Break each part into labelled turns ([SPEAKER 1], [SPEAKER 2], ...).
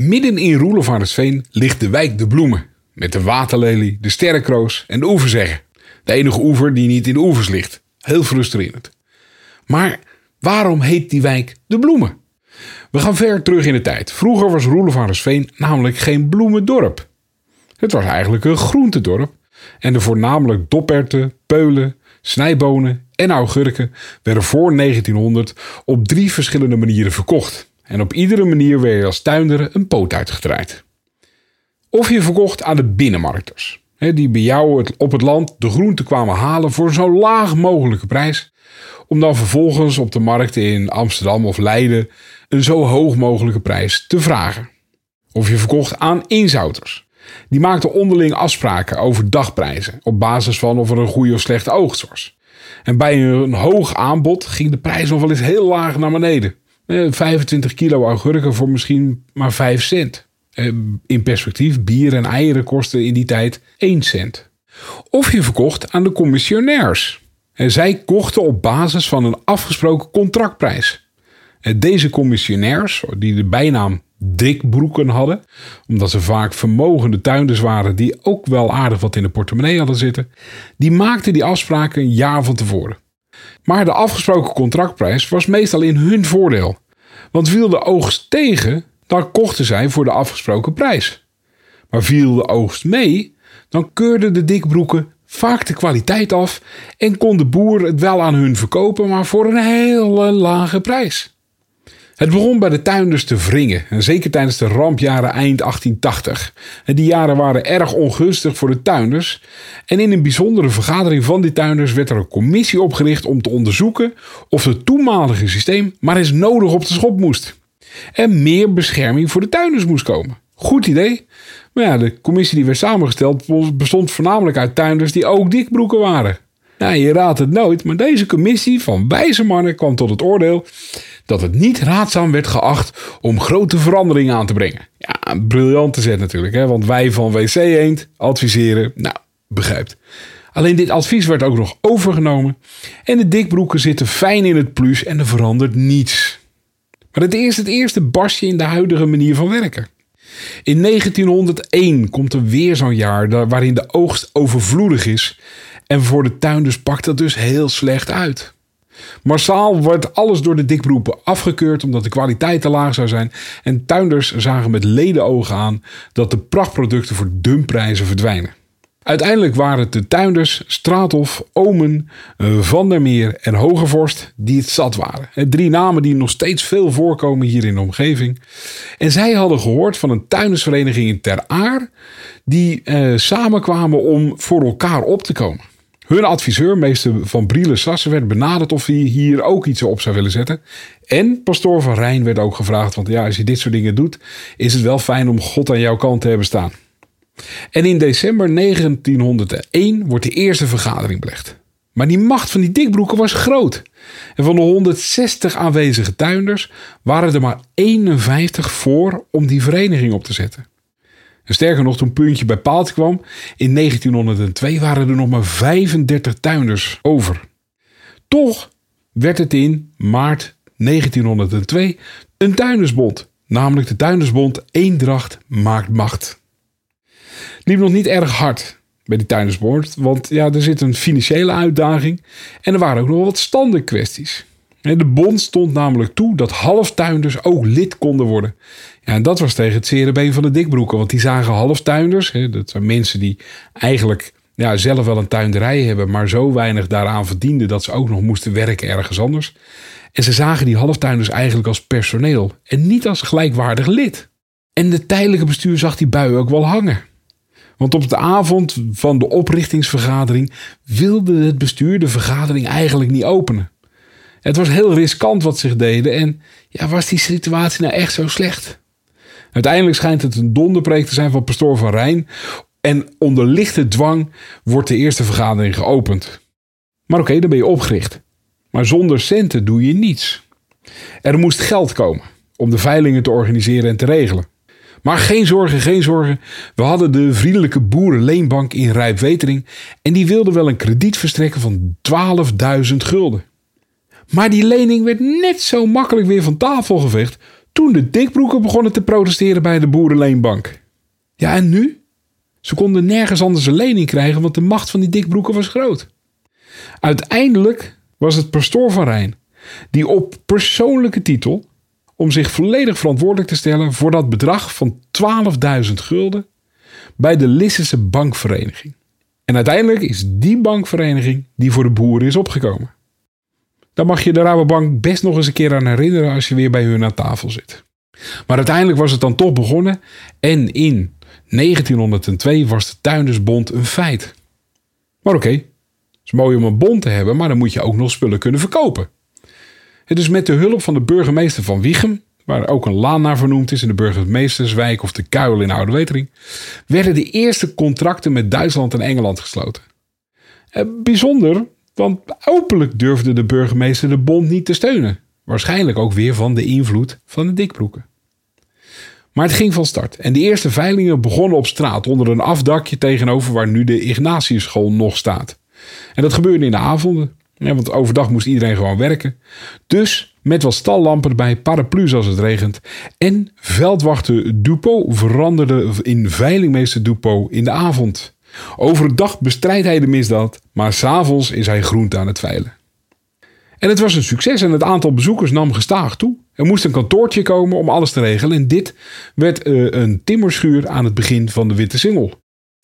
[SPEAKER 1] Midden in Roelevaardersveen ligt de wijk De Bloemen. Met de waterlelie, de sterrenkroos en de oeverzegger. De enige oever die niet in de oevers ligt. Heel frustrerend. Maar waarom heet die wijk De Bloemen? We gaan ver terug in de tijd. Vroeger was Roelevaardersveen namelijk geen bloemendorp. Het was eigenlijk een groentedorp. En de voornamelijk doperten, peulen, snijbonen en augurken werden voor 1900 op drie verschillende manieren verkocht. En op iedere manier werd je als tuinder een poot uitgedraaid. Of je verkocht aan de binnenmarkters, die bij jou op het land de groenten kwamen halen voor zo laag mogelijke prijs, om dan vervolgens op de markt in Amsterdam of Leiden een zo hoog mogelijke prijs te vragen. Of je verkocht aan inzouters. Die maakten onderling afspraken over dagprijzen op basis van of er een goede of slechte oogst was. En bij een hoog aanbod ging de prijs nog wel eens heel laag naar beneden. 25 kilo augurken voor misschien maar 5 cent. In perspectief, bier en eieren kosten in die tijd 1 cent. Of je verkocht aan de commissionairs. Zij kochten op basis van een afgesproken contractprijs. Deze commissionairs, die de bijnaam dikbroeken hadden, omdat ze vaak vermogende tuinders waren die ook wel aardig wat in de portemonnee hadden zitten, die maakten die afspraken een jaar van tevoren. Maar de afgesproken contractprijs was meestal in hun voordeel. Want viel de oogst tegen, dan kochten zij voor de afgesproken prijs. Maar viel de oogst mee, dan keurden de dikbroeken vaak de kwaliteit af en kon de boer het wel aan hun verkopen, maar voor een hele lage prijs. Het begon bij de tuinders te wringen, en zeker tijdens de rampjaren eind 1880. En die jaren waren erg ongunstig voor de tuinders. En in een bijzondere vergadering van die tuinders werd er een commissie opgericht om te onderzoeken of het toenmalige systeem maar eens nodig op de schop moest. En meer bescherming voor de tuinders moest komen. Goed idee. Maar ja, de commissie die werd samengesteld bestond voornamelijk uit tuinders die ook dikbroeken waren. Nou, je raadt het nooit, maar deze commissie van wijze mannen kwam tot het oordeel dat het niet raadzaam werd geacht om grote veranderingen aan te brengen. Ja, briljante zet natuurlijk, hè? want wij van WC Eend adviseren, nou, begrijpt. Alleen dit advies werd ook nog overgenomen en de dikbroeken zitten fijn in het plus en er verandert niets. Maar het is het eerste barstje in de huidige manier van werken. In 1901 komt er weer zo'n jaar waarin de oogst overvloedig is en voor de tuinders pakt dat dus heel slecht uit. Massaal wordt alles door de dikberoepen afgekeurd omdat de kwaliteit te laag zou zijn. En tuinders zagen met ledenogen aan dat de prachtproducten voor dumpprijzen verdwijnen. Uiteindelijk waren het de tuinders Straathof, Omen, eh, Van der Meer en Hogevorst die het zat waren. Drie namen die nog steeds veel voorkomen hier in de omgeving. En zij hadden gehoord van een tuindersvereniging in Ter Aar die eh, samenkwamen om voor elkaar op te komen. Hun adviseur, meester Van Brielen Sassen, werd benaderd of hij hier ook iets op zou willen zetten. En pastoor Van Rijn werd ook gevraagd, want ja, als je dit soort dingen doet, is het wel fijn om God aan jouw kant te hebben staan. En in december 1901 wordt de eerste vergadering belegd. Maar die macht van die dikbroeken was groot. En van de 160 aanwezige tuinders waren er maar 51 voor om die vereniging op te zetten. En sterker nog, toen Puntje bij Paaltje kwam, in 1902 waren er nog maar 35 tuinders over. Toch werd het in maart 1902 een tuindersbond, namelijk de tuindersbond Eendracht maakt macht. Liep nog niet erg hard bij die tuindersbond, want ja, er zit een financiële uitdaging en er waren ook nog wat standenkwesties. De bond stond namelijk toe dat halftuinders ook lid konden worden. Ja, en dat was tegen het zere been van de dikbroeken. Want die zagen halftuinders. Dat zijn mensen die eigenlijk ja, zelf wel een tuinderij hebben. Maar zo weinig daaraan verdienden dat ze ook nog moesten werken ergens anders. En ze zagen die halftuinders eigenlijk als personeel. En niet als gelijkwaardig lid. En de tijdelijke bestuur zag die bui ook wel hangen. Want op de avond van de oprichtingsvergadering wilde het bestuur de vergadering eigenlijk niet openen. Het was heel riskant wat zich deden en ja, was die situatie nou echt zo slecht? Uiteindelijk schijnt het een donderpreek te zijn van pastoor van Rijn. En onder lichte dwang wordt de eerste vergadering geopend. Maar oké, dan ben je opgericht. Maar zonder centen doe je niets. Er moest geld komen om de veilingen te organiseren en te regelen. Maar geen zorgen, geen zorgen. We hadden de vriendelijke boerenleenbank in Rijpwetering en die wilde wel een krediet verstrekken van 12.000 gulden. Maar die lening werd net zo makkelijk weer van tafel geveegd toen de dikbroeken begonnen te protesteren bij de boerenleenbank. Ja, en nu? Ze konden nergens anders een lening krijgen, want de macht van die dikbroeken was groot. Uiteindelijk was het pastoor van Rijn, die op persoonlijke titel, om zich volledig verantwoordelijk te stellen voor dat bedrag van 12.000 gulden bij de Lissense bankvereniging. En uiteindelijk is die bankvereniging die voor de boeren is opgekomen. Dan mag je de Rabobank best nog eens een keer aan herinneren als je weer bij hun aan tafel zit. Maar uiteindelijk was het dan toch begonnen en in 1902 was de Tuindersbond een feit. Maar oké, het is mooi om een bond te hebben, maar dan moet je ook nog spullen kunnen verkopen. Het is met de hulp van de burgemeester van Wiegem, waar ook een laan naar vernoemd is in de burgemeesterswijk of de Kuil in Oude Wetering, werden de eerste contracten met Duitsland en Engeland gesloten. Eh, bijzonder, want openlijk durfde de burgemeester de bond niet te steunen. Waarschijnlijk ook weer van de invloed van de dikbroeken. Maar het ging van start en de eerste veilingen begonnen op straat onder een afdakje tegenover waar nu de Ignatiusschool nog staat. En dat gebeurde in de avonden, want overdag moest iedereen gewoon werken. Dus met wat stallampen erbij, paraplu's als het regent. En veldwachter Dupont veranderde in veilingmeester Dupont in de avond. Overdag bestrijdt hij de misdaad, maar s'avonds is hij groente aan het veilen. En het was een succes en het aantal bezoekers nam gestaag toe. Er moest een kantoortje komen om alles te regelen. En dit werd uh, een timmerschuur aan het begin van de Witte Singel.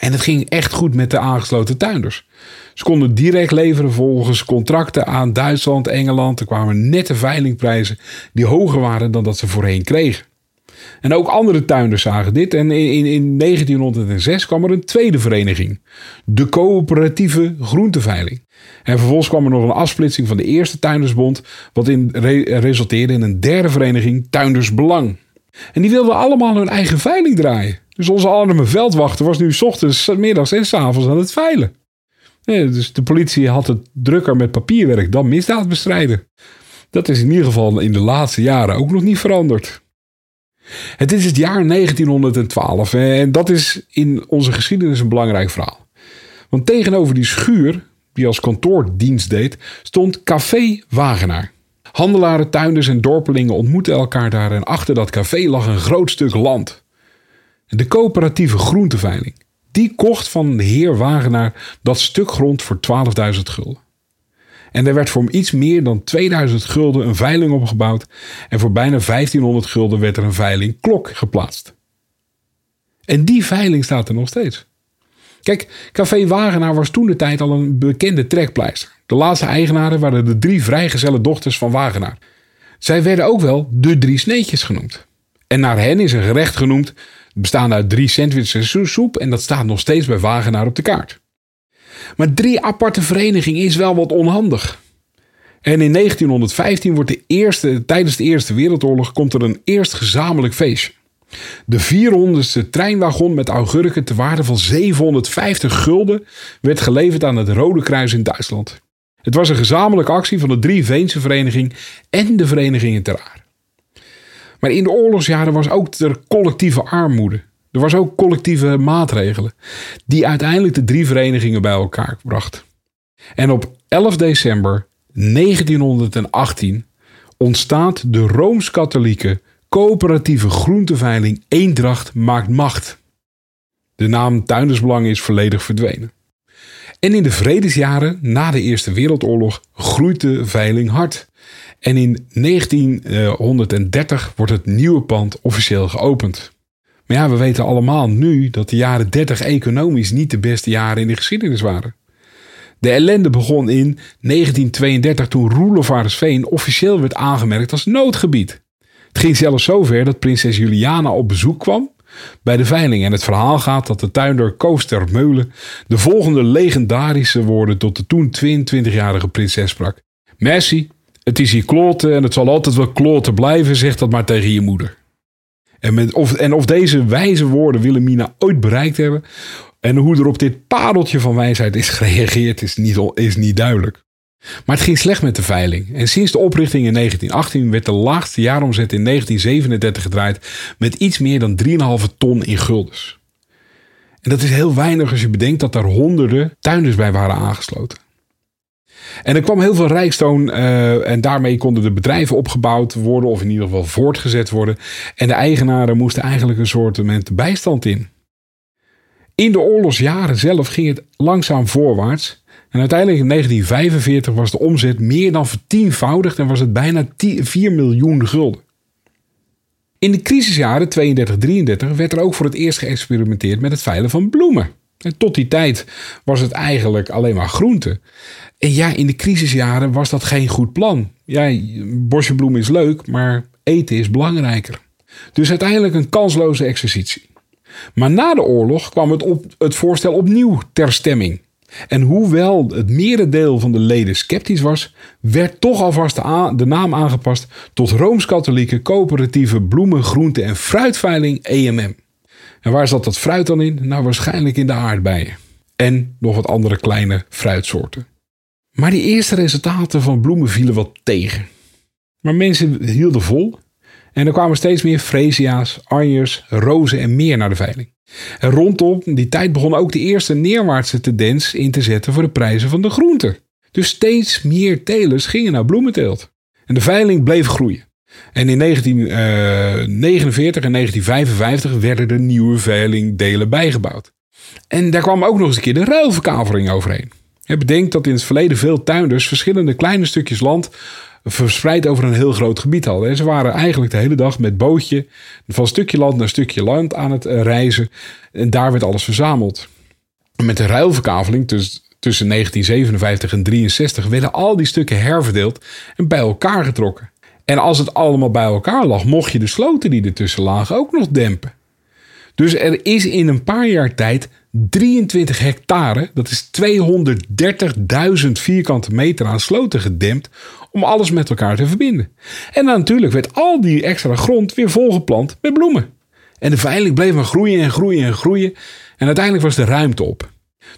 [SPEAKER 1] En het ging echt goed met de aangesloten tuinders. Ze konden direct leveren volgens contracten aan Duitsland, Engeland. Er kwamen nette veilingprijzen die hoger waren dan dat ze voorheen kregen. En ook andere tuinders zagen dit. En in, in 1906 kwam er een tweede vereniging. De coöperatieve groenteveiling. En vervolgens kwam er nog een afsplitsing van de eerste tuindersbond. Wat in resulteerde in een derde vereniging, Tuindersbelang. En die wilden allemaal hun eigen veiling draaien. Dus onze arme veldwachter was nu s ochtends, middags en s avonds aan het veilen. dus de politie had het drukker met papierwerk dan misdaad bestrijden. Dat is in ieder geval in de laatste jaren ook nog niet veranderd. Het is het jaar 1912 en dat is in onze geschiedenis een belangrijk verhaal. Want tegenover die schuur, die als kantoordienst deed, stond Café Wagenaar. Handelaren, tuinders en dorpelingen ontmoetten elkaar daar en achter dat café lag een groot stuk land. De coöperatieve groenteveiling. Die kocht van de heer Wagenaar dat stuk grond voor 12.000 gulden. En er werd voor iets meer dan 2000 gulden een veiling opgebouwd en voor bijna 1500 gulden werd er een veiling klok geplaatst. En die veiling staat er nog steeds. Kijk, Café Wagenaar was toen de tijd al een bekende trekpleister. De laatste eigenaren waren de drie vrijgezelle dochters van Wagenaar. Zij werden ook wel de drie sneetjes genoemd. En naar hen is een gerecht genoemd, bestaande uit drie sandwiches en soep, en dat staat nog steeds bij Wagenaar op de kaart. Maar drie aparte verenigingen is wel wat onhandig. En in 1915 wordt de eerste, tijdens de Eerste Wereldoorlog komt er een eerst gezamenlijk feestje. De 400ste treinwagon met augurken te waarde van 750 gulden werd geleverd aan het Rode Kruis in Duitsland. Het was een gezamenlijke actie van de drie Veense vereniging en de verenigingen ter aar. Maar in de oorlogsjaren was ook er collectieve armoede. Er was ook collectieve maatregelen die uiteindelijk de drie verenigingen bij elkaar bracht. En op 11 december 1918 ontstaat de Rooms-Katholieke coöperatieve groenteveiling Eendracht maakt macht. De naam Tuindersbelang is volledig verdwenen. En in de vredesjaren na de Eerste Wereldoorlog groeit de veiling hard. En in 1930 wordt het nieuwe pand officieel geopend. Maar ja, we weten allemaal nu dat de jaren 30 economisch niet de beste jaren in de geschiedenis waren. De ellende begon in 1932 toen Roelofarendsveen officieel werd aangemerkt als noodgebied. Het ging zelfs zover dat prinses Juliana op bezoek kwam bij de veiling. En het verhaal gaat dat de tuinder Kooster Meulen de volgende legendarische woorden tot de toen 22-jarige prinses sprak. Messi, het is hier kloten en het zal altijd wel kloten blijven, zeg dat maar tegen je moeder. En, of, en of deze wijze woorden Wilhelmina ooit bereikt hebben. En hoe er op dit pareltje van wijsheid is gereageerd, is niet, is niet duidelijk. Maar het ging slecht met de veiling. En sinds de oprichting in 1918 werd de laagste jaaromzet in 1937 gedraaid met iets meer dan 3,5 ton in guldens. En dat is heel weinig als je bedenkt dat daar honderden tuinders bij waren aangesloten. En er kwam heel veel rijkstoon uh, en daarmee konden de bedrijven opgebouwd worden of in ieder geval voortgezet worden. En de eigenaren moesten eigenlijk een soort bijstand in. In de oorlogsjaren zelf ging het langzaam voorwaarts. En uiteindelijk in 1945 was de omzet meer dan vertienvoudigd en was het bijna 4 miljoen gulden. In de crisisjaren 32-33 werd er ook voor het eerst geëxperimenteerd met het veilen van bloemen. En tot die tijd was het eigenlijk alleen maar groente. En ja, in de crisisjaren was dat geen goed plan. Ja, bosjebloem is leuk, maar eten is belangrijker. Dus uiteindelijk een kansloze exercitie. Maar na de oorlog kwam het, op, het voorstel opnieuw ter stemming. En hoewel het merendeel van de leden sceptisch was, werd toch alvast de, de naam aangepast tot Rooms-Katholieke Coöperatieve Bloemen, Groente en Fruitveiling EMM. En waar zat dat fruit dan in? Nou, waarschijnlijk in de aardbeien. En nog wat andere kleine fruitsoorten. Maar die eerste resultaten van bloemen vielen wat tegen. Maar mensen hielden vol en er kwamen steeds meer freesia's, anjers, rozen en meer naar de veiling. En rondom die tijd begon ook de eerste neerwaartse tendens in te zetten voor de prijzen van de groenten. Dus steeds meer telers gingen naar bloementeelt. En de veiling bleef groeien. En in 1949 en 1955 werden er nieuwe veilingdelen bijgebouwd. En daar kwam ook nog eens een keer de ruilverkaveling overheen. Bedenk dat in het verleden veel tuinders verschillende kleine stukjes land verspreid over een heel groot gebied hadden. En ze waren eigenlijk de hele dag met bootje van stukje land naar stukje land aan het eh, reizen. En daar werd alles verzameld. met de ruilverkaveling tussen 1957 en 63 werden al die stukken herverdeeld en bij elkaar getrokken. En als het allemaal bij elkaar lag, mocht je de sloten die ertussen lagen ook nog dempen. Dus er is in een paar jaar tijd 23 hectare, dat is 230.000 vierkante meter aan sloten gedempt om alles met elkaar te verbinden. En natuurlijk werd al die extra grond weer volgeplant met bloemen. En de veiling bleef maar groeien en groeien en groeien. En uiteindelijk was de ruimte op.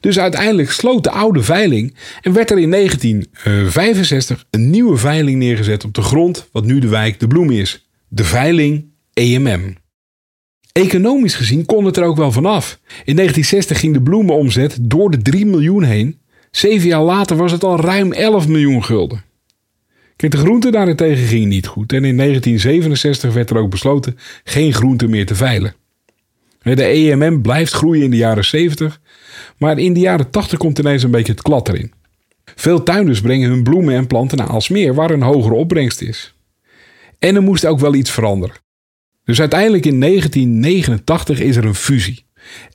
[SPEAKER 1] Dus uiteindelijk sloot de oude veiling en werd er in 1965 een nieuwe veiling neergezet op de grond wat nu de wijk De Bloem is. De veiling EMM. Economisch gezien kon het er ook wel vanaf. In 1960 ging de bloemenomzet door de 3 miljoen heen. Zeven jaar later was het al ruim 11 miljoen gulden. Kijk, de groente daarentegen ging niet goed. En in 1967 werd er ook besloten geen groente meer te veilen. De EMM blijft groeien in de jaren 70, maar in de jaren 80 komt ineens een beetje het klad erin. Veel tuinders brengen hun bloemen en planten naar Alsmeer, waar een hogere opbrengst is. En er moest ook wel iets veranderen. Dus uiteindelijk in 1989 is er een fusie.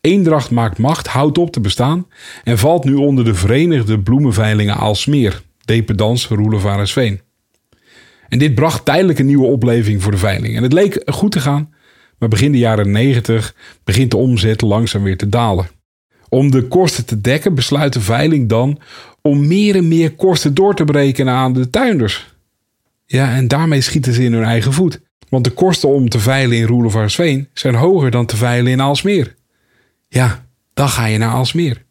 [SPEAKER 1] Eendracht maakt macht, houdt op te bestaan en valt nu onder de Verenigde Bloemenveilingen Aalsmeer, Dependance Roelevarensveen. En dit bracht tijdelijk een nieuwe opleving voor de veiling. En het leek goed te gaan, maar begin de jaren 90 begint de omzet langzaam weer te dalen. Om de kosten te dekken besluit de veiling dan om meer en meer kosten door te berekenen aan de tuinders. Ja, en daarmee schieten ze in hun eigen voet. Want de kosten om te veilen in Roelevaarsveen zijn hoger dan te veilen in Aalsmeer. Ja, dan ga je naar Aalsmeer.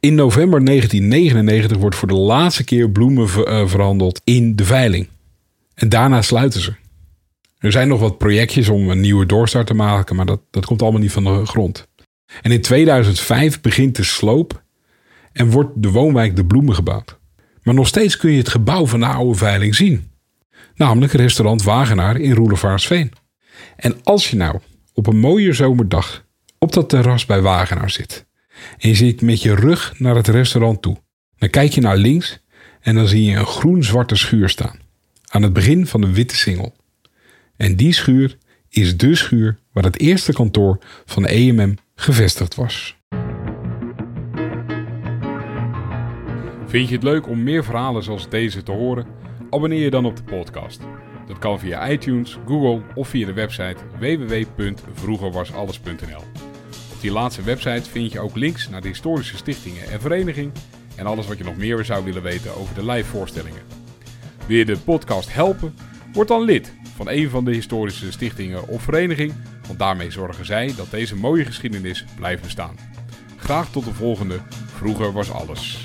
[SPEAKER 1] In november 1999 wordt voor de laatste keer bloemen eh, verhandeld in de veiling. En daarna sluiten ze. Er zijn nog wat projectjes om een nieuwe doorstart te maken, maar dat, dat komt allemaal niet van de grond. En in 2005 begint de sloop en wordt de woonwijk De Bloemen gebouwd. Maar nog steeds kun je het gebouw van de oude veiling zien namelijk restaurant Wagenaar in Roelevaarsveen. En als je nou op een mooie zomerdag op dat terras bij Wagenaar zit en je zit met je rug naar het restaurant toe, dan kijk je naar links en dan zie je een groen-zwarte schuur staan aan het begin van de witte singel. En die schuur is de schuur waar het eerste kantoor van de EMM gevestigd was. Vind je het leuk om meer verhalen zoals deze te horen? Abonneer je dan op de podcast. Dat kan via iTunes, Google of via de website www.vroegerwasalles.nl. Op die laatste website vind je ook links naar de historische stichtingen en vereniging en alles wat je nog meer zou willen weten over de live voorstellingen. Wil je de podcast helpen? Word dan lid van een van de historische stichtingen of vereniging, want daarmee zorgen zij dat deze mooie geschiedenis blijft bestaan. Graag tot de volgende. Vroeger was alles.